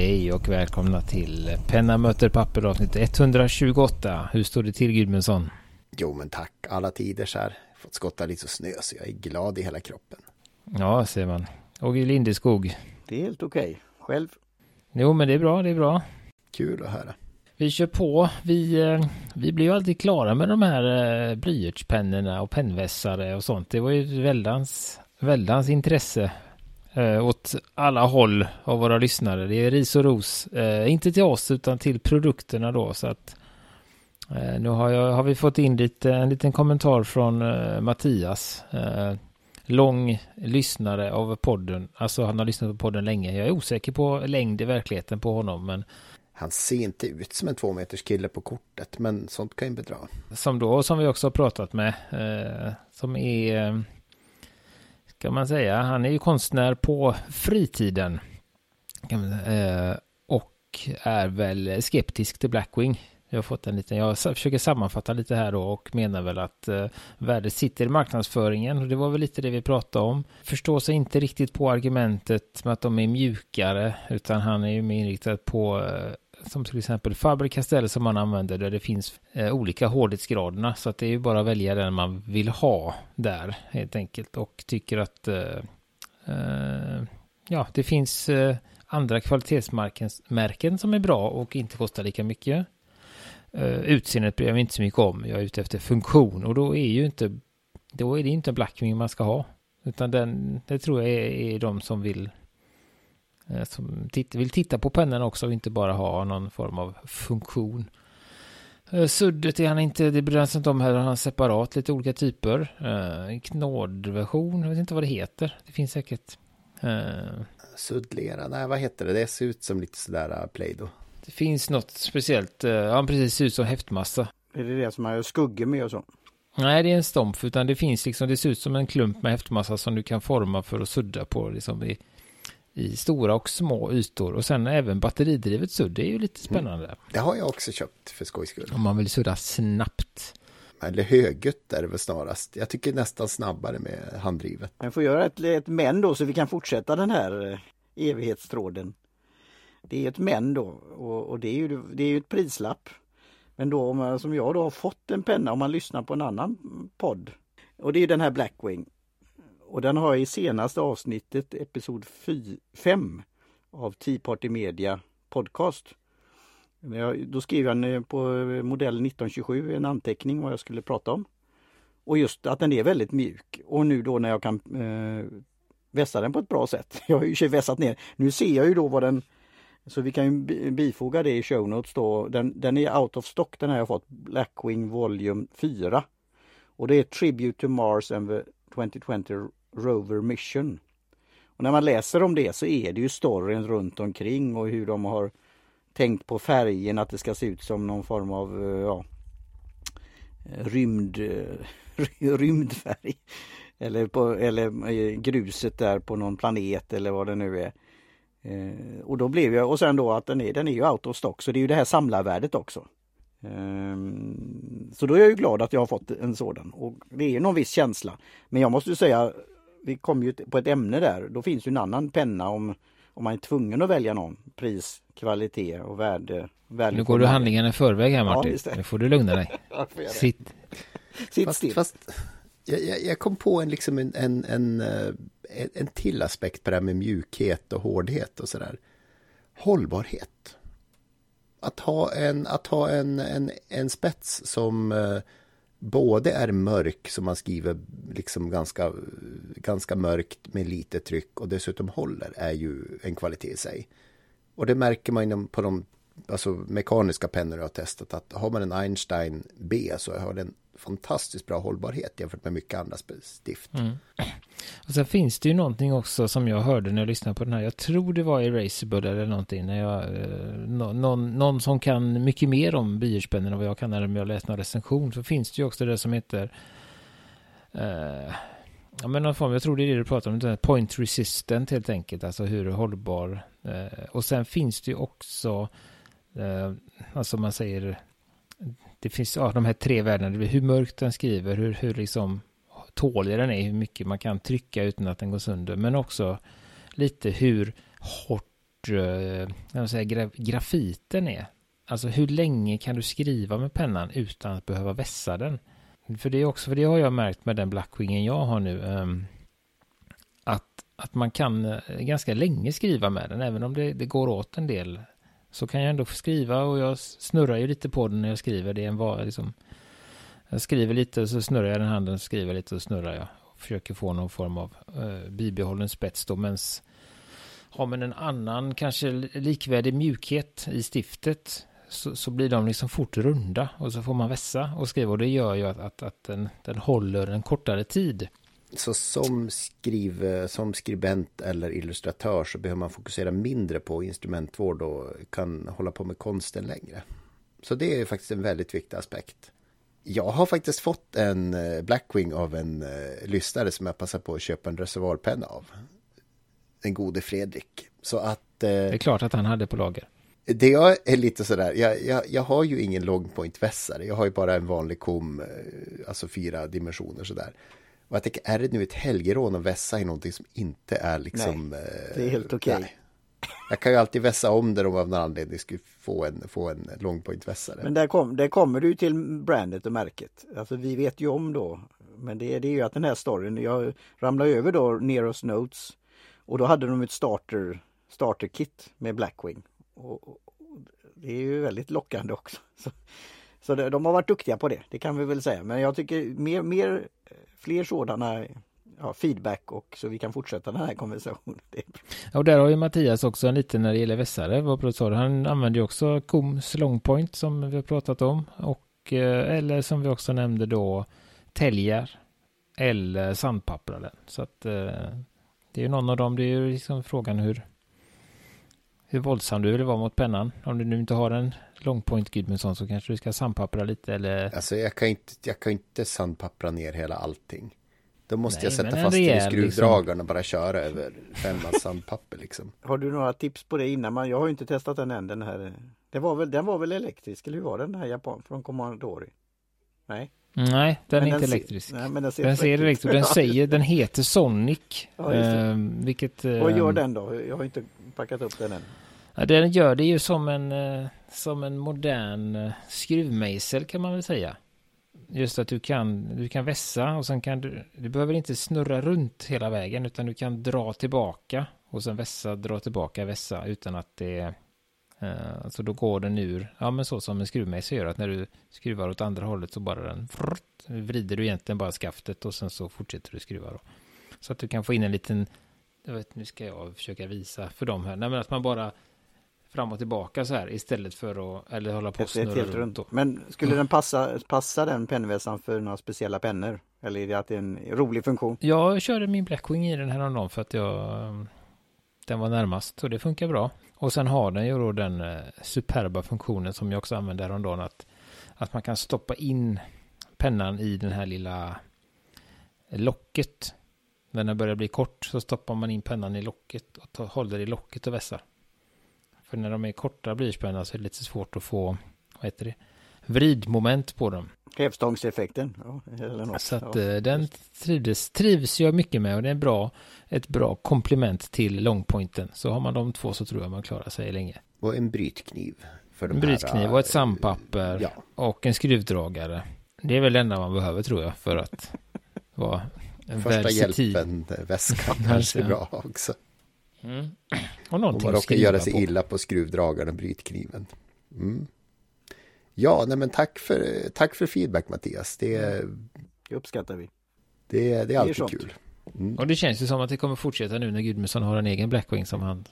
Hej och välkomna till Penna möter papper avsnitt 128. Hur står det till Gudmundsson? Jo men tack, alla tider så här. Fått skotta lite snö så jag är glad i hela kroppen. Ja, ser man. Och i Lindeskog? Det är helt okej. Okay. Själv? Jo men det är bra, det är bra. Kul att höra. Vi kör på. Vi, eh, vi blir ju alltid klara med de här eh, blyertspennorna och pennvässare och sånt. Det var ju väldans, väldans intresse eh, åt alla håll av våra lyssnare. Det är ris och ros. Eh, inte till oss utan till produkterna då. Så att eh, nu har, jag, har vi fått in lite, en liten kommentar från eh, Mattias. Eh, lång lyssnare av podden. Alltså han har lyssnat på podden länge. Jag är osäker på längd i verkligheten på honom. Men han ser inte ut som en två meters kille på kortet, men sånt kan ju bedra. Som då, som vi också har pratat med, eh, som är kan man säga. Han är ju konstnär på fritiden. Eh, och är väl skeptisk till Blackwing. Jag har fått en liten, jag försöker sammanfatta lite här då och menar väl att eh, värdet sitter i marknadsföringen och det var väl lite det vi pratade om. Förstår sig inte riktigt på argumentet med att de är mjukare utan han är ju mer inriktad på eh, som till exempel Faber-Castell som man använder där det finns eh, olika hårdhetsgraderna så att det är ju bara att välja den man vill ha där helt enkelt och tycker att eh, eh, ja, det finns eh, andra kvalitetsmärken som är bra och inte kostar lika mycket. Eh, utseendet bryr jag mig inte så mycket om. Jag är ute efter funktion och då är ju inte då är det inte en Blackwing man ska ha. Utan den, det tror jag är, är de som vill som titt vill titta på pennan också och inte bara ha någon form av funktion. Eh, suddet är han inte, det bryr sig inte om här, han har separat lite olika typer. Eh, knådversion, jag vet inte vad det heter. Det finns säkert. Eh, Suddlera, nej vad heter det? Det ser ut som lite sådär Play-Doh. Det finns något speciellt, ja precis, ser ut som häftmassa. Är det det som man gör skuggor med och så? Nej, det är en stomp, utan det finns liksom, det ser ut som en klump med häftmassa som du kan forma för att sudda på liksom i i stora och små ytor och sen även batteridrivet sudd. Det är ju lite mm. spännande. Mm. Det har jag också köpt för skojs skull. Om man vill sudda snabbt. Eller högljutt är det väl snarast. Jag tycker nästan snabbare med handdrivet. Jag får göra ett, ett men då så vi kan fortsätta den här eh, evighetstråden. Det är ett men då och, och det, är ju, det är ju ett prislapp. Men då om man, som jag då har fått en penna om man lyssnar på en annan podd. Och det är den här Blackwing. Och den har jag i senaste avsnittet, episod 5 av Tea Party Media podcast. Då skrev jag eh, på modell 1927 en anteckning vad jag skulle prata om. Och just att den är väldigt mjuk. Och nu då när jag kan eh, vässa den på ett bra sätt. Jag har ju vässat ner. Nu ser jag ju då vad den så vi kan ju bifoga det i show notes då. Den, den är out of stock den har jag fått. Blackwing Volume 4. Och det är Tribute to Mars and the 2020 Rover Mission. Och när man läser om det så är det ju storyn runt omkring och hur de har tänkt på färgen att det ska se ut som någon form av eh, ja, eh, rymd, eh, rymdfärg. Eller, på, eller gruset där på någon planet eller vad det nu är. Eh, och då blev jag, och sen då att den är, den är ju out of stock så det är ju det här samlarvärdet också. Eh, så då är jag ju glad att jag har fått en sådan och det är någon viss känsla. Men jag måste säga vi kom ju på ett ämne där. Då finns ju en annan penna om, om man är tvungen att välja någon. Pris, kvalitet och värde. Nu går du handlingen i förväg här Martin. Ja, nu får du lugna dig. Sitt. Sitt fast, still. Fast, jag, jag, kom på en, liksom en, en, en, eh, en till aspekt på det här med mjukhet och hårdhet och sådär. Hållbarhet. Att ha en, att ha en, en, en spets som eh, både är mörk som man skriver liksom ganska, ganska mörkt med lite tryck och dessutom håller är ju en kvalitet i sig. Och det märker man på de alltså, mekaniska pennor jag har testat att har man en Einstein B så har den fantastiskt bra hållbarhet jämfört med mycket andra stift. Mm. Och sen finns det ju någonting också som jag hörde när jag lyssnade på den här. Jag tror det var Erasable eller någonting. När jag, eh, någon, någon som kan mycket mer om blyertspennor än vad jag kan när jag läst någon recension. Så finns det ju också det som heter eh, Ja men någon form, jag tror det är det du pratar om, point resistant helt enkelt, alltså hur hållbar. Eh, och sen finns det ju också, eh, alltså man säger det finns ja, de här tre värdena, hur mörkt den skriver, hur, hur liksom tålig den är, hur mycket man kan trycka utan att den går sönder, men också lite hur hårt eh, jag säga, graf, grafiten är. Alltså hur länge kan du skriva med pennan utan att behöva vässa den? För det är också, för det har jag märkt med den Blackwingen jag har nu. eh, att, att man kan eh, ganska länge skriva med den, även om det, det, går åt en del. Så kan jag ändå skriva och jag snurrar ju lite på den när jag skriver. Det är en var, liksom, jag skriver lite och så snurrar jag den handen, skriver lite och snurrar jag. Och försöker få någon form av eh, bibehållen spets då, men har man en annan, kanske likvärdig mjukhet i stiftet så, så, blir de liksom fort runda och så får man vässa och skriva och det gör ju att, att, att den, den håller en kortare tid. Så som, skriv, som skribent eller illustratör så behöver man fokusera mindre på instrumentvård och kan hålla på med konsten längre. Så det är faktiskt en väldigt viktig aspekt. Jag har faktiskt fått en eh, Blackwing av en uh, lyssnare som jag passar på att köpa en reservoarpenna av. Den gode Fredrik. Så att... Uh, det är klart att han hade på lager det jag är lite sådär, jag, jag, jag har ju ingen longpoint-vässare, jag har ju bara en vanlig kom, eh, alltså fyra dimensioner sådär. Och jag tänker, är det nu ett helgerån att vässa i någonting som inte är liksom... Nej, det är helt okej. Okay. Jag kan ju alltid vässa om det om av någon anledning skulle få en, få en longpoint-vässare. Men där, kom, där kommer du till brandet och märket. Alltså vi vet ju om då, men det, det är ju att den här storyn, jag ramlade över då Neros Notes och då hade de ett starter, starter kit med Blackwing. Och, och, det är ju väldigt lockande också. Så, så det, de har varit duktiga på det, det kan vi väl säga. Men jag tycker mer, mer eh, fler sådana ja, feedback och så vi kan fortsätta den här konversationen. och där har ju Mattias också en liten när det gäller vässare. Vad sa Han använder ju också Koms Longpoint som vi har pratat om. Och, eh, eller som vi också nämnde då Täljar eller sandpappraren. Så att eh, det är ju någon av dem. Det är ju liksom frågan hur hur våldsam du vill vara mot pennan. Om du nu inte har en longpoint Gudmundsson så kanske du ska sandpappra lite eller... Alltså jag kan inte, jag kan inte sandpappra ner hela allting. Då måste Nej, jag sätta fast det i skruvdragaren liksom... och bara köra över femmans sandpapper liksom. Har du några tips på det innan man, jag har ju inte testat den än den här. Det var väl, den var väl elektrisk eller hur var den, den här Japan från Commodore? Nej? Nej, den men är inte elektrisk. Nej, men den ser, den ser elektrisk Den säger, den heter Sonic. Ja, eh, vilket... Eh, Vad gör den då? Jag har inte packat upp den än. Ja, den gör det ju som en, eh, som en modern eh, skruvmejsel kan man väl säga. Just att du kan, du kan vässa och sen kan du, du behöver inte snurra runt hela vägen utan du kan dra tillbaka och sen vässa, dra tillbaka, vässa utan att det Uh, så då går den ur, ja men så som en skruvmejsel gör, att när du skruvar åt andra hållet så bara den frrt, vrider du egentligen bara skaftet och sen så fortsätter du skruva då. Så att du kan få in en liten, jag vet, nu ska jag försöka visa för dem här, nej men att man bara fram och tillbaka så här istället för att, eller hålla på och snurra runt. Då. Men skulle den passa, passa den pennvässan för några speciella pennor? Eller är det att det är en rolig funktion? Jag körde min Blackwing i den här om för att jag den var närmast och det funkar bra. Och sen har den ju då den eh, superba funktionen som jag också använde häromdagen att, att man kan stoppa in pennan i den här lilla locket. När den börjar bli kort så stoppar man in pennan i locket och tar, håller i locket och vässar. För när de är korta blyertspennor så är det lite svårt att få, vad heter det, vridmoment på dem. Hävstångseffekten. Ja, så att ja. Eh, den trivdes, trivs jag mycket med och det är bra, ett bra komplement till longpointen. Så har man de två så tror jag man klarar sig länge. Och en brytkniv. För de en brytkniv här, och ett eh, sandpapper ja. och en skruvdragare. Det är väl det enda man behöver tror jag för att vara Första hjälpen-väskan kanske är bra också. Mm. Och någonting Om man råkar göra sig på. illa på skruvdragaren och brytkniven. Mm. Ja, nej men tack för, tack för feedback Mattias. Det, det uppskattar vi. Det, det är alltid det är kul. Mm. Och det känns ju som att det kommer fortsätta nu när Gudmundsson har en egen Blackwing som han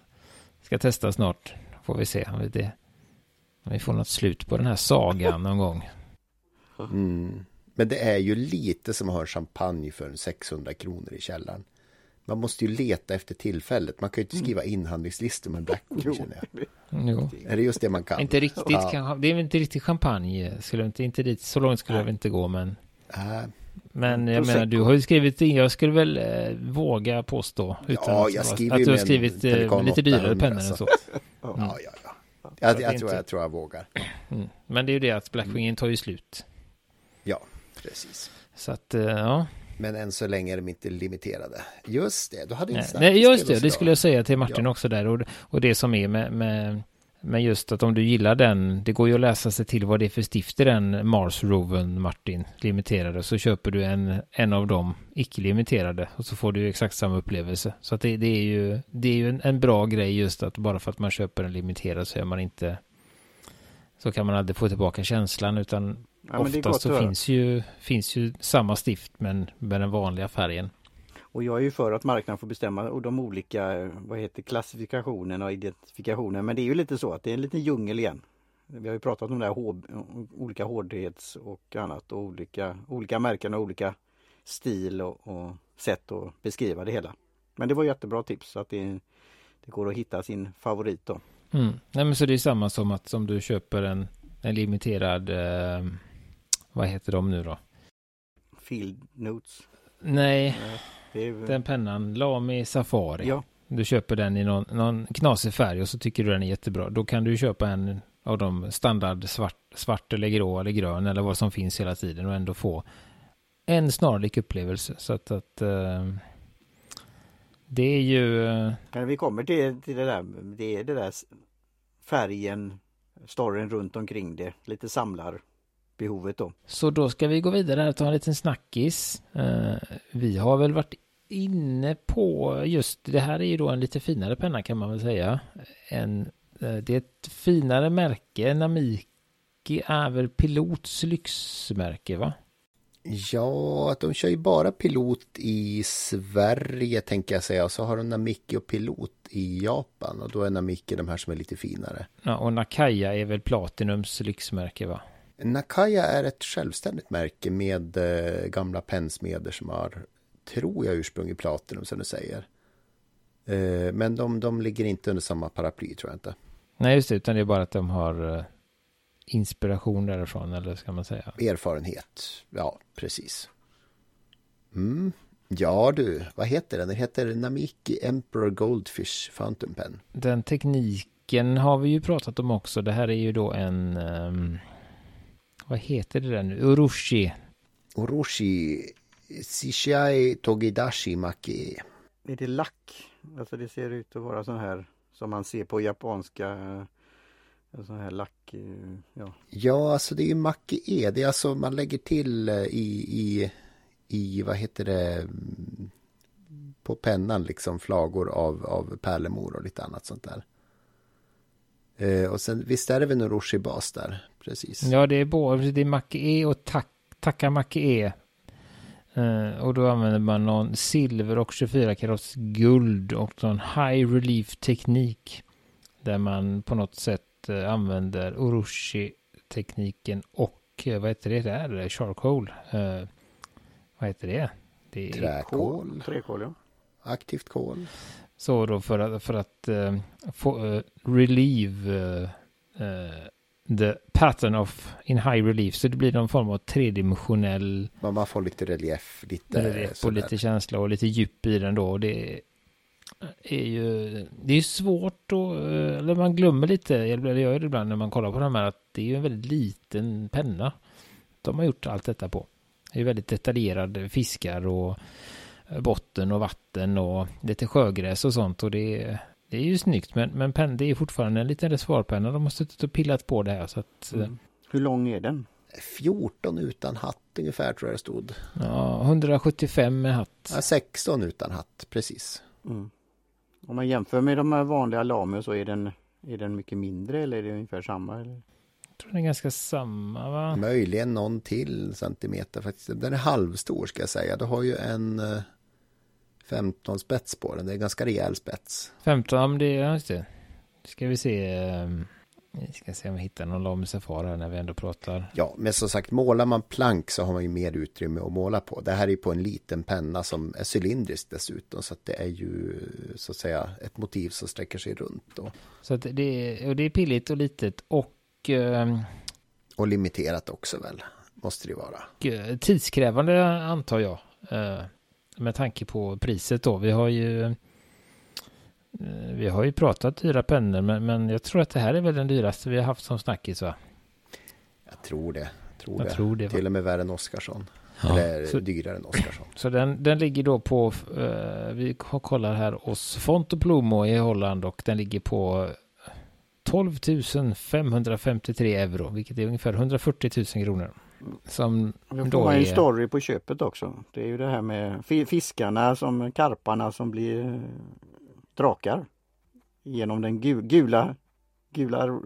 ska testa snart. Får vi se om vi, det, om vi får något slut på den här sagan någon gång. Mm. Men det är ju lite som att ha en champagne för 600 kronor i källaren. Man måste ju leta efter tillfället. Man kan ju inte skriva inhandlingslistor med Blackwood känner jag. Jo. Är det just det man kan? Inte riktigt, ja. kan, det är inte riktigt champagne. Skulle inte, inte dit, så långt skulle Nej. jag inte gå men. Äh. Men jag menar, du har ju skrivit in, jag skulle väl eh, våga påstå. Utan ja, jag skriver att, att du har skrivit eh, lite dyrare pennor än så. Mm. Ja, ja, ja. Jag, jag, tror, jag tror jag vågar. Mm. Men det är ju det att Blackwingen tar ju slut. Ja, precis. Så att, eh, ja. Men än så länge är de inte limiterade. Just det, du hade Nej, inte nej, just det, det skulle jag säga till Martin Ja. också där. Och, och det som är med, med, med just att om du gillar den, det går ju att läsa sig till vad det är för stift i den Mars Roven Martin limiterade. Så köper du en, en av dem icke-limiterade och så får du ju exakt samma upplevelse. Så att det, det är ju, det är ju en, en bra grej just att bara för att man köper en limiterad så är man inte så kan man aldrig få tillbaka känslan utan Ja, oftast så finns ju, finns ju samma stift men med den vanliga färgen. Och jag är ju för att marknaden får bestämma och de olika vad heter, klassifikationerna och identifikationen. Men det är ju lite så att det är en liten djungel igen. Vi har ju pratat om det här olika hårdhets och annat och olika, olika märken och olika stil och, och sätt att beskriva det hela. Men det var jättebra tips att det, det går att hitta sin favorit då. Mm. Nej men så det är samma som att om du köper en, en limiterad, eh, vad heter de nu då? Field Notes. Nej, Det är, den pennan, Lamy Safari. ja, Du köper den i någon, någon knasig färg och så tycker du den är jättebra. Då kan du köpa en av de standard svart, svart eller grå eller grön eller vad som finns hela tiden och ändå få en snarlik upplevelse. Så att, att eh, det är ju, när vi kommer till, till det där, det är det där färgen, storyn runt omkring det, lite samlarbehovet då. Så då ska vi gå vidare här och ta en liten snackis. Eh, vi har väl varit inne på just det här är ju då en lite finare penna kan man väl säga. En, eh, det är ett finare märke. Namiki är väl Pilots lyxmärke va? Ja, att de kör ju bara pilot i Sverige tänker jag säga. Och så har de Namiki och pilot i Japan. Och då är Namiki de här som är lite finare. Ja, och Nakaya är väl Platinums lyxmärke va? Nakaya är ett självständigt märke med eh, gamla pennsmeder som har, tror jag, ursprung i Platinum som du säger. Eh, men de, de ligger inte under samma paraply tror jag inte. Nej just det, utan det är bara att de har eh, inspiration därifrån eller ska man säga. Erfarenhet, ja precis. Mm. Ja du, vad heter den? Den heter Namiki Emperor Goldfish Fountain Pen. Den tekniken har vi ju pratat om också. Det här är ju då en, ehm, vad heter det där nu? Urushi. Oroshi Sishai Togidashi Maki. Är det lack? Alltså det ser ut att vara sån här som man ser på japanska eh, sån här lack. eh, Ja. Ja, alltså det är ju Maki E. Det är alltså man lägger till eh, i, i, i vad heter det, mm, på pennan liksom flagor av, av pärlemor och lite annat sånt där. Eh, och sen visst är det väl en Orochi-bas där, precis. Ja, det är både det är Macke E och tak, Taka Macke E. Eh, och då använder man någon silver och 24 karats guld och någon high relief teknik. Där man på något sätt eh, använder Orochi-tekniken och eh, vad heter det där? Charcoal. Vad heter det? Det är Träkol, Träkol ja. aktivt kol. så då för att, för att få relieve the pattern of in high relief. Så det blir någon form av tredimensionell Man, man får lite relief, lite relief och lite känsla och lite djup i den då. Och det är ju det är svårt och eller man glömmer lite, eller jag gör det ibland när man kollar på de här, att det är ju en väldigt liten penna. De har gjort allt detta på. Det är väldigt detaljerade fiskar och botten och vatten och lite sjögräs och sånt och det är, det är ju snyggt men, men pen, det är fortfarande en liten reservoarpenna. De har suttit och pillat på det här så att Mm. Hur lång är den? 14 utan hatt ungefär tror jag det stod. ja, 175 med hatt. Ja, 16 utan hatt, precis. Mm. Om man jämför med de här vanliga Lamy så är den, är den mycket mindre eller är det ungefär samma? Eller? Jag tror den är ganska samma va? Möjligen någon till centimeter faktiskt. Den är halvstor ska jag säga. Du har ju en eh, 15 spets på den. Det är ganska rejäl spets. 15, ja men det är just det. Ska vi se. ehm, Vi ska se om vi hittar någon Lamy Safari här när vi ändå pratar. Ja, men som sagt, målar man plank så har man ju mer utrymme att måla på. Det här är på en liten penna som är cylindrisk dessutom. Så att det är ju så att säga ett motiv som sträcker sig runt. Då. Så att det, är, och det är pilligt och litet och ehm, Och limiterat också väl, måste det vara. eh, tidskrävande antar jag. eh, Med tanke på priset då. Vi har ju eh, vi har ju pratat dyra pennor men, men jag tror att det här är väl den dyraste vi har haft som snackis va? Jag tror det. Tror Jag det. tror det? Till och med värre än Oskarsson. Ja, Eller så, dyrare än Oskarsson. Så den, den ligger då på, uh, vi kollar här hos Font och Plomo i Holland och den ligger på 12 553 euro, vilket är ungefär 140 000 kronor. Som då får man ju en story på köpet också. Det är ju det här med fiskarna som karparna som blir eh, drakar. Genom den gula, gula,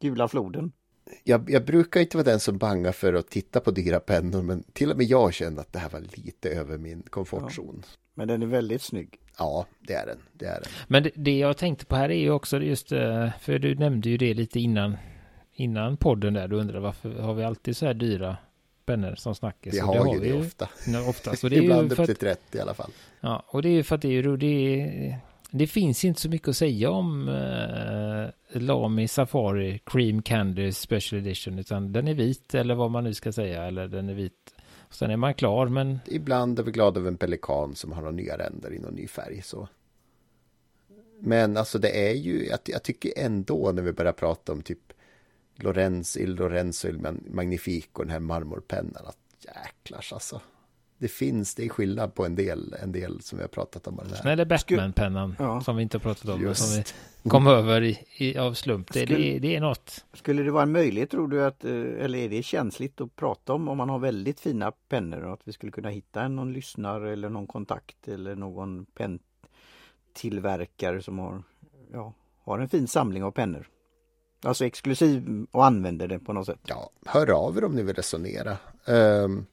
gula floden. Jag, jag, brukar inte vara den som bangar för att titta på dyra pennor men till och med jag kände att det här var lite över min komfortzon. Ja. Men den är väldigt snygg. Ja, det är den. Det är den. Men det, det jag tänkte på här är ju också just, eh, för du nämnde ju det lite innan, innan podden där. Du undrar varför har vi alltid så här dyra pennor som snackis? Vi har, det har ju det ofta. Ja, ofta. Så det är Ibland upp till 30 i alla fall. Ja, och det är ju för att det är ju, det det finns inte så mycket att säga om eh, Lamy Safari Cream Candy Special Edition, utan den är vit eller vad man nu ska säga, eller den är vit Sen är man klar, men... Ibland är vi glada över en pelikan som har några nya ränder i någon ny färg. Så. Men alltså det är ju, jag, jag tycker ändå när vi börjar prata om typ Lorenz, Il Lorenzo, Il Magnifico, den här marmorpennan, att jäklars alltså det finns, det är skillnad på en del, en del som vi har pratat om. Den här. Nej, Batman-pennan ja. som vi inte har pratat om. Just. Som vi kom över i, i, av slump. Det, skulle, det, det, är något. Skulle det vara en möjlighet tror du att, eh, eller är det känsligt att prata om om man har väldigt fina pennor och att vi skulle kunna hitta någon lyssnare eller någon kontakt eller någon penntillverkare som har, ja, har en fin samling av pennor? Alltså exklusiv och använder det på något sätt. Ja, hör av er om ni vill resonera. Um,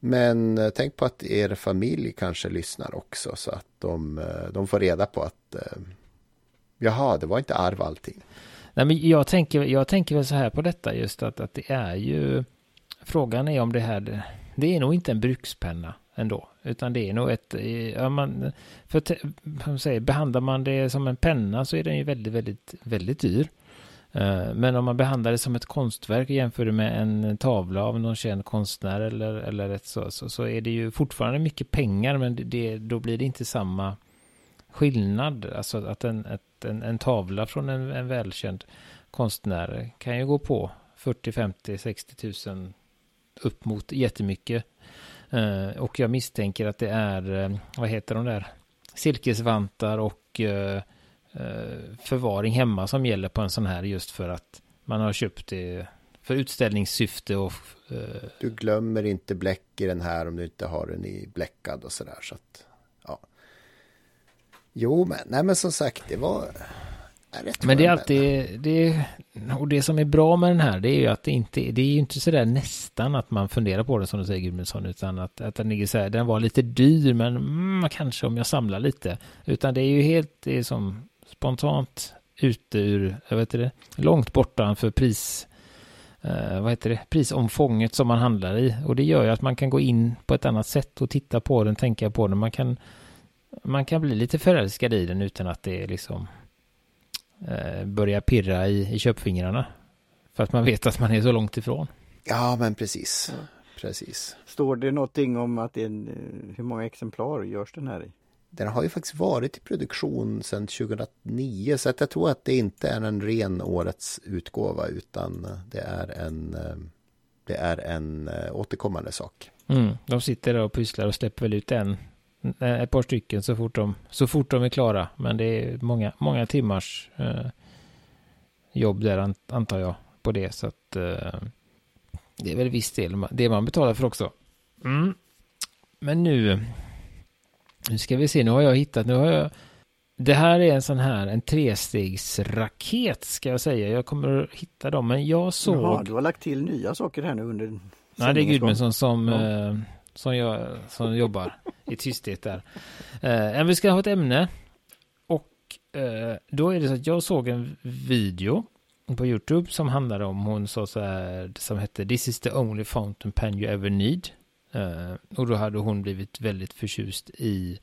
men eh, tänk på att er familj kanske lyssnar också så att de, eh, de får reda på att eh, jaha, det var inte arv allting. Nej, men jag tänker, jag tänker väl så här på detta just att, att det är ju frågan är om det här det är nog inte en brukspenna ändå, utan det är nog ett, ja, man, för säger, behandlar man det som en penna så är den ju väldigt, väldigt, väldigt dyr. Eh, men om man behandlar det som ett konstverk och jämför det med en tavla av någon känd konstnär eller, eller ett så, så, så är det ju fortfarande mycket pengar men det, då blir det inte samma skillnad. Alltså att en, ett, en, en tavla från en, en välkänd konstnär kan ju gå på 40, 50, 60 tusen upp mot jättemycket. Eh, och jag misstänker att det är, eh, vad heter de där, silkesvantar och förvaring hemma som gäller på en sån här just för att man har köpt det för utställningssyfte och... Uh... Du glömmer inte bläck i den här om du inte har den i bläckad och sådär så att... Ja. Jo, men, nej men som sagt, det var... Men det är alltid, det, och det som är bra med den här, det är ju att det inte, det är ju inte sådär nästan att man funderar på det som du säger Gudmundsson, utan att, att den ligger så här, den var lite dyr, men mm, kanske om jag samlar lite. Utan det är ju helt, det är som spontant ute ur, jag vet det, långt borta för pris, eh, vad heter det, prisomfånget som man handlar i. Och det gör ju att man kan gå in på ett annat sätt och titta på den, tänka på den. Man kan, man kan bli lite förälskad i den utan att det liksom eh, börjar pirra i, i köpfingrarna. För att man vet att man är så långt ifrån. Ja, men precis. Precis. Står det någonting om att en, eh, hur många exemplar görs den här i? Den har ju faktiskt varit i produktion sedan 2009 så att jag tror att det inte är en ren årets utgåva utan det är en, eh, det är en eh, återkommande sak. Mm, de sitter där och pysslar och släpper väl ut en, eh, ett par stycken så fort de, så fort de är klara. Men det är många, många timmars eh, jobb där antar jag på det så att eh, det är väl viss del det man betalar för också. Mm. Men nu nu ska vi se, nu har jag hittat, nu har jag... Det här är en sån här, en trestegsraket ska jag säga. Jag kommer att hitta dem, men jag såg... Jaha, du har lagt till nya saker här nu under... Nej, det är Gudmundsson som, ja. eh, som, jag, som jobbar i tysthet där. Eh, vi ska ha ett ämne. Och eh, då är det så att jag såg en video på YouTube som handlade om hon sa så här, som hette This is the only fountain pen you ever need. Uh, och då hade hon blivit väldigt förtjust i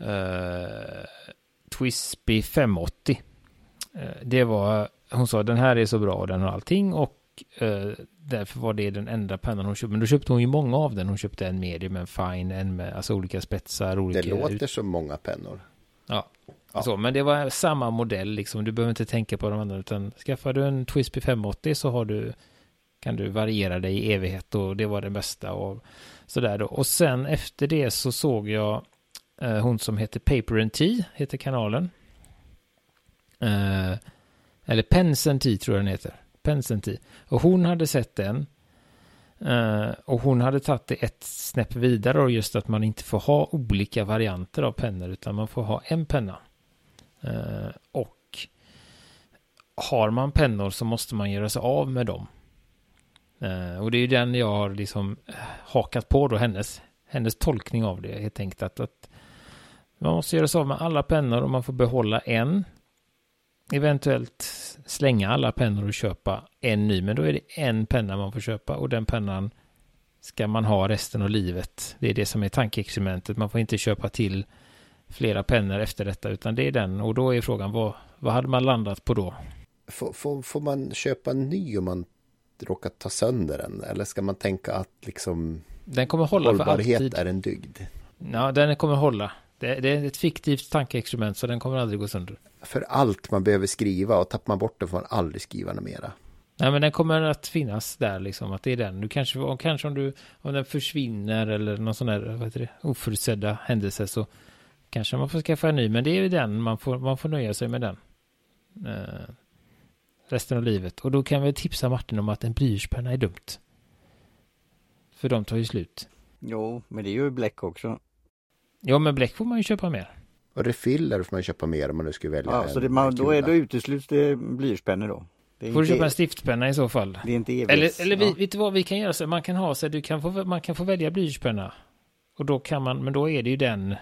uh, Twispy 580. Uh, det var, hon sa den här är så bra och den har allting och uh, därför var det den enda pennan hon köpte. Men då köpte hon ju många av den. Hon köpte en medium, en fine, en med alltså olika spetsar. Olika det låter som många pennor. Ja. ja. Så, men det var samma modell liksom. Du behöver inte tänka på de andra utan skaffar du en Twispy 580 så har du kan du variera dig i evighet och det var det bästa och sådär då. Och sen efter det så såg jag eh, hon som heter Paper and Tea, heter kanalen. Eh, eller Pens and Tea tror jag den heter. Pens and Tea. Och hon hade sett den. Eh, och hon hade tagit det ett snäpp vidare och just att man inte får ha olika varianter av pennor utan man får ha en penna. Eh, och har man pennor så måste man göra sig av med dem. Uh, och det är ju den jag har liksom eh, hakat på då, hennes, hennes tolkning av det. Helt enkelt att, att man måste göra sig av med alla pennor och man får behålla en. Eventuellt slänga alla pennor och köpa en ny, men då är det en penna man får köpa och den pennan ska man ha resten av livet. Det är det som är tankeexperimentet. Man får inte köpa till flera pennor efter detta, utan det är den. Och då är frågan, vad, vad hade man landat på då? Får, får, får man köpa en ny om man råkar ta sönder den? Eller ska man tänka att liksom den kommer hålla hållbarhet för alltid. är en dygd? Ja, den kommer hålla. Det, det, är ett fiktivt tankeexperiment så den kommer aldrig gå sönder. För allt man behöver skriva och tappar man bort det får man aldrig skriva något mera. Nej, men den kommer att finnas där liksom, att det är den. Du kanske, och kanske om du, om den försvinner eller någon sån där, vad heter det, oförutsedda händelse så kanske man får skaffa en ny, men det är ju den, man får, man får nöja sig med den. Resten av livet. Och då kan vi tipsa Martin om att en blyertspenna är dumt. För de tar ju slut. Jo, men det är ju bläck också. Ja, men bläck får man ju köpa mer. Och refiller får man köpa mer om man nu skulle välja Ja, så det, man, då, är, då utesluts det blyertspennor då. Det får du köpa en stiftpenna i så fall. Det är inte evigt. Eller, eller ja. vet du vad vi kan göra? Så man kan ha så du kan få, man kan få välja blyertspenna. Och då kan man, men då är det ju den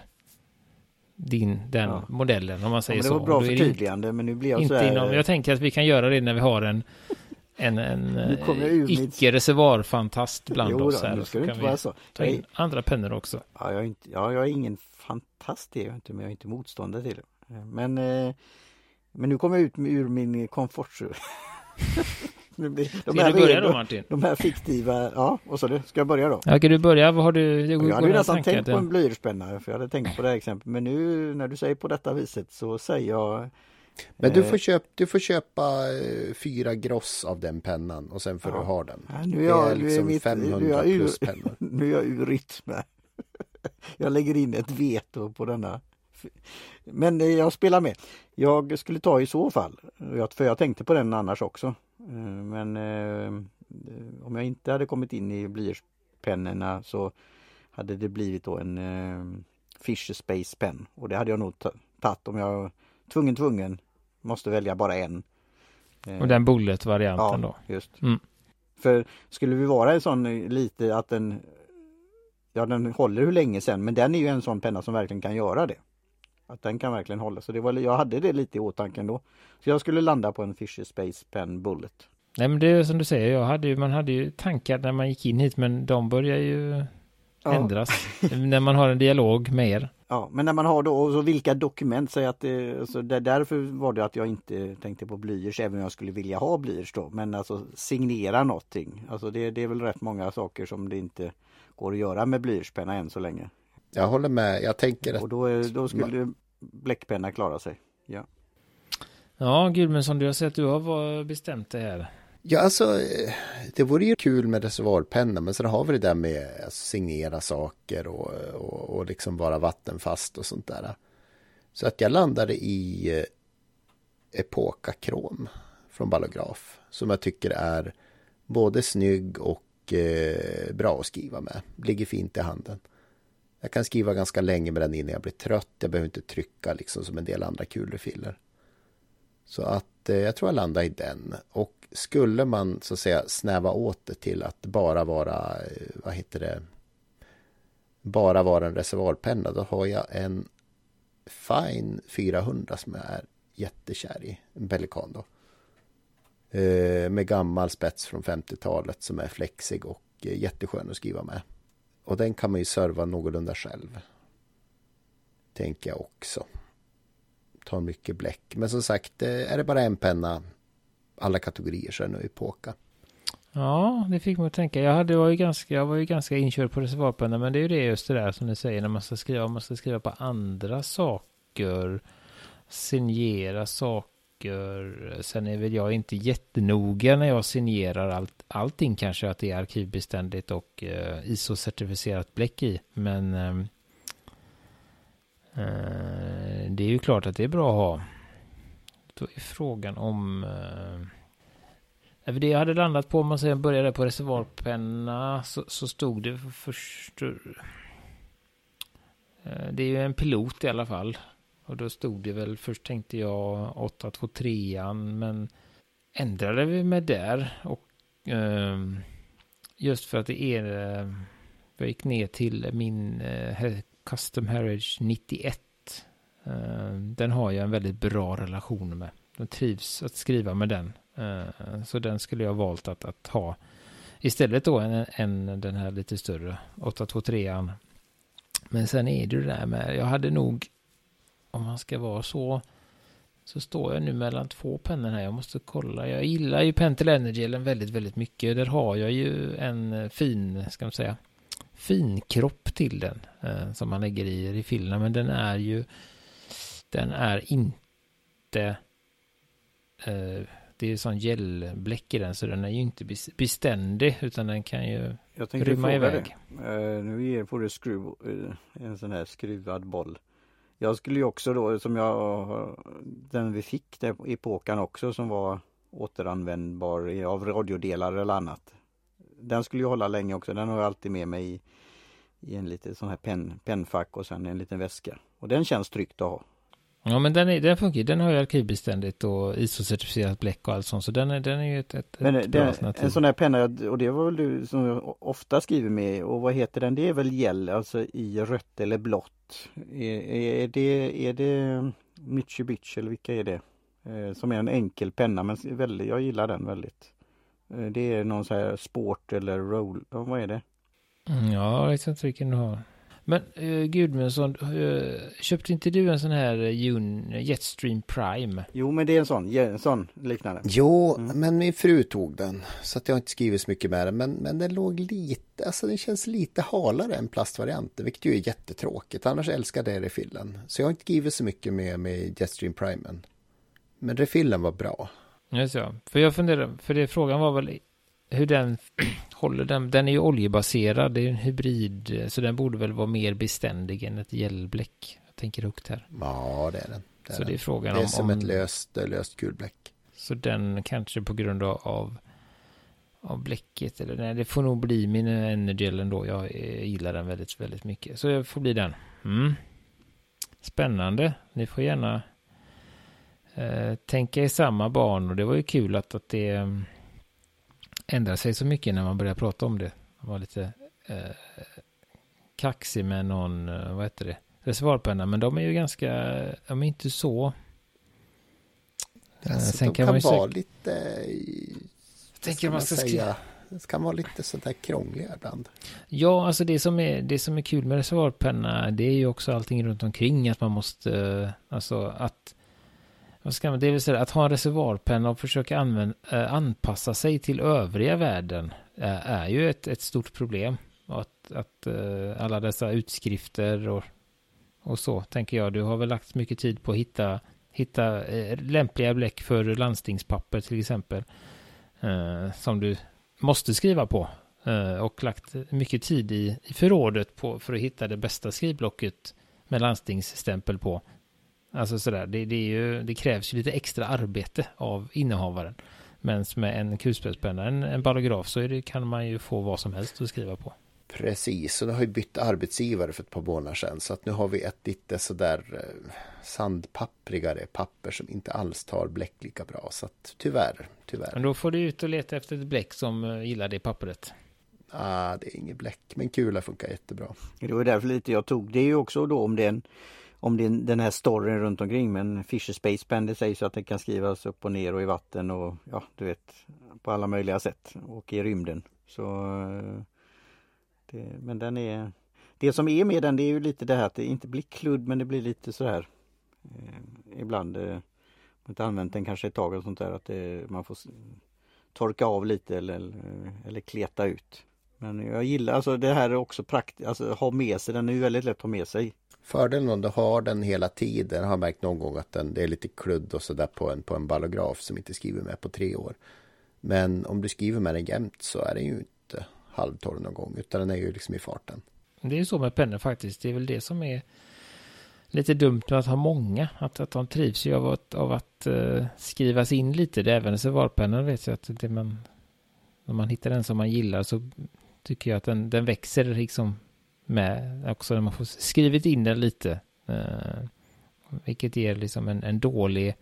din, den ja. modellen om man säger ja, så. Det var bra förtydligande men nu blir jag inte så här... inom, Jag tänker att vi kan göra det när vi har en en, en icke-reservoarfantast bland jo, oss här. Nu ska det inte vara så. Ta in andra pennor också. Ja, jag är, inte, ja, jag är ingen fantast det är jag inte, men jag är inte motståndare till det. Men, eh, men nu kommer jag ut ur min komfortzon. Blir, de Ska du börja då Martin? De här fiktiva, ja vad sa du? Ska jag börja då? Ja, kan du börja? Vad har du? jag hade ju nästan tänkt på en blyertspenna för jag hade tänkt på det här exemplet. Men nu när du säger på detta viset så säger jag men du eh, får, köpa, du får köpa eh, fyra gross av den pennan och sen får ja. du ha den. Ja, nu är jag, det är liksom mitt, 500 nu är jag plus pennor. Nu är jag ur rytm. Jag lägger in ett veto på denna. Men eh, jag spelar med. Jag skulle ta i så fall. För jag tänkte på den annars också. Eh, men eh, om jag inte hade kommit in i blyertspennorna så hade det blivit då en Fisher Space Pen och det hade jag nog tagit om jag tvungen tvungen måste välja bara en. Och den bullet-varianten ja, då? just. Mm. För skulle vi vara en sån lite att den Ja den håller hur länge sen men den är ju en sån penna som verkligen kan göra det. Att den kan verkligen hålla. Så det var, jag hade det lite i åtanke ändå. Så jag skulle landa på en Fisher Space Pen Bullet. Nej men det är som du säger, jag hade ju, man hade ju tankar när man gick in hit men de börjar ju ja. ändras. när man har en dialog med er. Ja, men när man har då, och så vilka dokument, säger att det, alltså det, därför var det att jag inte tänkte på blyerts, även om jag skulle vilja ha blyerts då. Men alltså signera någonting, alltså det, det är väl rätt många saker som det inte går att göra med blyertspenna än så länge. Jag håller med. Jag tänker att... Och då, är, då skulle bläckpenna klara sig. Ja. Ja, Gudmundsson, du har sett, du har bestämt det här. Ja, alltså, det vore ju kul med reservoarpenna, men sen har vi det där med att signera saker och, och, och liksom vara vattenfast och sånt där. Så att jag landade i eh, Epoca Krom från Ballograf, som jag tycker är både snygg och eh, bra att skriva med. Ligger fint i handen. Jag kan skriva ganska länge med den innan jag blir trött. Jag behöver inte trycka liksom som en del andra kulrefiler. Så att eh, jag tror jag landar i den. Och skulle man så att säga snäva åt det till att bara vara, eh, vad heter det, bara vara en reservoarpenna. Då har jag en Fine 400 som jag är jättekär i. En Pelikan då. Eh, med gammal spets från 50-talet som är flexig och eh, jätteskön att skriva med. Och den kan man ju serva någorlunda själv. Tänker jag också. Tar mycket bläck. Men som sagt, eh, är det bara en penna alla kategorier så är det nog epoka. Ja, det fick mig att tänka. Jag, hade, var, ju ganska, jag var ju ganska inkörd på reservoarpenna, men det är ju det just det där som ni säger när man ska skriva, man ska skriva på andra saker, signera saker böcker. Sen är väl jag inte jättenoga när jag signerar allt, allting kanske att det är arkivbeständigt och eh, ISO-certifierat bläck i. Men ehm, eh, det är ju klart att det är bra att ha. Då är frågan om... Eh, det jag hade landat på, om man sen började på reservoarpenna, så, så stod det först... Eh, det är ju en pilot i alla fall. Och då stod det väl, först tänkte jag 823 men ändrade vi med där. Och eh, just för att det är, eh, jag gick ner till min eh, Custom Heritage 91. Eh, den har jag en väldigt bra relation med. Jag trivs att skriva med den. Eh, så den skulle jag valt att, att ha istället då än, en den här lite större 823 Men sen är det det där med, jag hade nog om man ska vara så så står jag nu mellan två pennor här. Jag måste kolla. Jag gillar ju Pentel Energy väldigt, väldigt mycket. Där har jag ju en fin, ska man säga, fin kropp till den eh, som man lägger i refillerna. Men den är ju, den är inte, eh, det är sån gelbläck i den så den är ju inte beständig utan den kan ju rymma iväg. Uh, nu får du skruv, uh, en sån här skruvad boll. Jag skulle ju också då som jag den vi fick där i påkan också som var återanvändbar av radiodelar eller annat. Den skulle ju hålla länge också. Den har jag alltid med mig i, i en liten sån här pen, pennfack och sen en liten väska. Och den känns tryggt att ha. Ja men den, är, den funkar Den har ju arkivbeständigt och ISO-certifierat bläck och allt sånt. Så den är, den är ju ett, ett, men ett bra alternativ. En sån här penna, och det var väl du som ofta skriver med. Och vad heter den? Det är väl gel, alltså i rött eller blått är, är, det, är det Mitsubishi eller vilka är det? Eh, som är en enkel penna men väldigt, jag gillar den väldigt. Eh, det är någon så här sport eller roll, vad är det? Ja, jag vet inte vilken du har. Men uh, Gudmundsson, uh, köpte inte du en sån här uh, Jetstream Prime? Jo, men det är en sån, en sån liknande. Jo, mm. men min fru tog den. Så att jag har inte skrivit så mycket med den. Men, men den låg lite, alltså den känns lite halare än plastvarianten. Vilket ju är jättetråkigt. Annars älskar jag refillen. Så jag har inte skrivit så mycket med, med Jetstream Primen. Men refillen var bra. Ja. För jag funderar, för det frågan var väl hur den håller den. Den är ju oljebaserad, det är en hybrid, så den borde väl vara mer beständig än ett gällbläck. Jag tänker högt här. Ja, det är den. Det är så det är frågan om... Det är om, som ett löst, löst kulbläck. Så den kanske på grund av, av bläcket, eller nej, det får nog bli min Energel ändå. Jag gillar den väldigt, väldigt mycket. Så det får bli den. Mm. Spännande. Ni får gärna eh, tänka i samma barn och det var ju kul att, att det ändra sig så mycket när man börjar prata om det. Man var lite eh, kaxig med någon, eh, vad heter det, reservoarpenna. Men de är ju ganska, de är inte så... Eh, alltså, Sen de kan, kan vara lite... Jag tänker man ska säga. Det kan vara lite sådär krångliga ibland. Ja, alltså det som är, det som är kul med reservoarpenna, det är ju också allting runt omkring. Att man måste, alltså att ska man, det vill säga att ha en reservoarpenna och försöka använda, eh, anpassa sig till övriga världen eh, är ju ett, ett stort problem. Och att, att eh, alla dessa utskrifter och, och så, tänker jag. Du har väl lagt mycket tid på att hitta, hitta lämpliga bläck för landstingspapper till exempel. som du måste skriva på. och lagt mycket tid i, i förrådet på, för att hitta det bästa skrivblocket med landstingsstämpel på. Alltså sådär, det, det, är ju, det krävs ju lite extra arbete av innehavaren. Men med en kulspetspenna, en, en paragraf, så det, kan man ju få vad som helst att skriva på. Precis, och nu har ju bytt arbetsgivare för ett par månader sedan. Så att nu har vi ett lite sådär eh, sandpapprigare papper som inte alls tar bläck lika bra. Så att tyvärr, tyvärr. Men då får du ut och leta efter ett bläck som eh, gillar det pappret. Ah, det är inget bläck, men kula funkar jättebra. Det var därför lite jag tog. Det är ju också då om det är en om det, den här storyn runt omkring men Fisher Space Band det sägs att det kan skrivas upp och ner och i vatten och ja du vet på alla möjliga sätt och i rymden. Så eh, det, Men den är Det som är med den det är ju lite det här att det inte blir kludd men det blir lite så här eh, Ibland eh, man inte använt den kanske ett tag och sånt där att det, man får torka av lite eller, eh, eller kleta ut. Men jag gillar alltså det här är också praktiskt, alltså ha med sig, den är ju väldigt lätt att ha med sig. Fördelen om du har den hela tiden, jag har märkt någon gång att den, det är lite kludd och sådär på en, på en ballograf som inte skriver med på tre år. Men om du skriver med den jämt så är den ju inte halvtorr någon gång, utan den är ju liksom i farten. Det är ju så med pennor faktiskt. Det är väl det som är lite dumt med att ha många. Att, att de trivs ju av att, av att uh, skrivas in lite. Det är även reservoarpennor vet jag att det man, när man hittar en som man gillar så tycker jag att den, den växer liksom med också när man får skrivit in den lite. Eh, vilket ger liksom en, en dålig,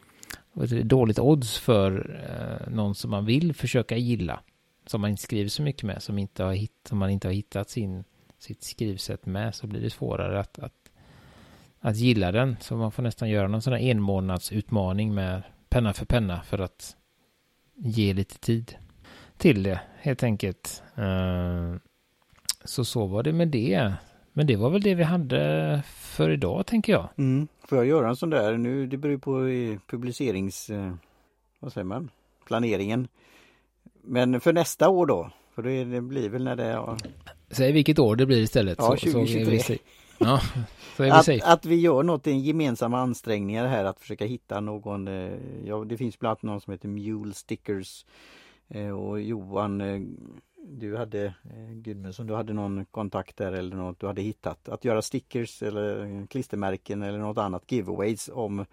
ett dåligt odds för eh, någon som man vill försöka gilla. Som man inte skriver så mycket med, som, inte har hitt, som man inte har hittat sin, sitt skrivsätt med, så blir det svårare att, att, att gilla den. Så man får nästan göra någon sån här enmånadsutmaning med penna för penna för att ge lite tid till det, helt enkelt. Eh, så så var det med det. Men det var väl det vi hade för idag tänker jag. Mm. Får jag göra en sån där nu? Det beror på publicerings... Eh, vad säger man? Planeringen. Men för nästa år då? För det, blir väl när det... Ja. Säg vilket år det blir istället. Ja, 2023. Så, så ja, så att, att, vi gör något, en gemensamma ansträngningar här att försöka hitta någon, eh, ja det finns bland annat någon som heter Mule Stickers eh, och Johan du hade eh, Gudmundsson, du hade någon kontakt där eller något du hade hittat. Att göra stickers eller klistermärken eller något annat giveaways om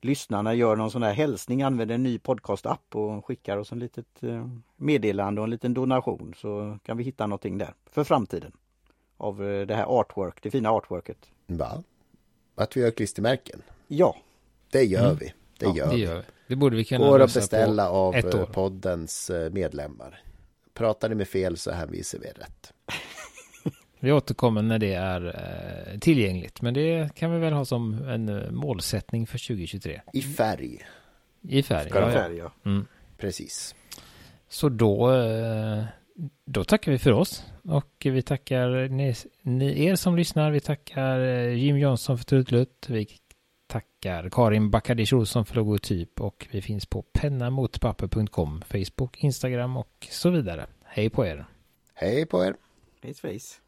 lyssnarna gör någon sån här hälsning, använder en ny podcast-app och skickar oss en litet eh, meddelande och en liten donation så kan vi hitta någonting där för framtiden. Av eh, det här artwork, det fina artworket. Va? Att vi gör klistermärken? Ja. Det gör mm. vi. Det gör, det gör vi. Det borde vi kunna Går att beställa av poddens medlemmar. Pratar ni med fel så hänvisar vi rätt. Vi återkommer när det är eh, tillgängligt. Men det kan vi väl ha som en eh, målsättning för 2023. I färg. I färg, Ska ja. färg ja. Mm. Precis. Så då, eh, då tackar vi för oss. Och vi tackar ni, ni er som lyssnar. Vi tackar Jim Johnson för Trutlut. Vi tackar Karin Backadish Olsson för logotyp och vi finns på pennamotpapper.com, Facebook, Instagram och så vidare. Hej på er! Hej på er! Hej svejs!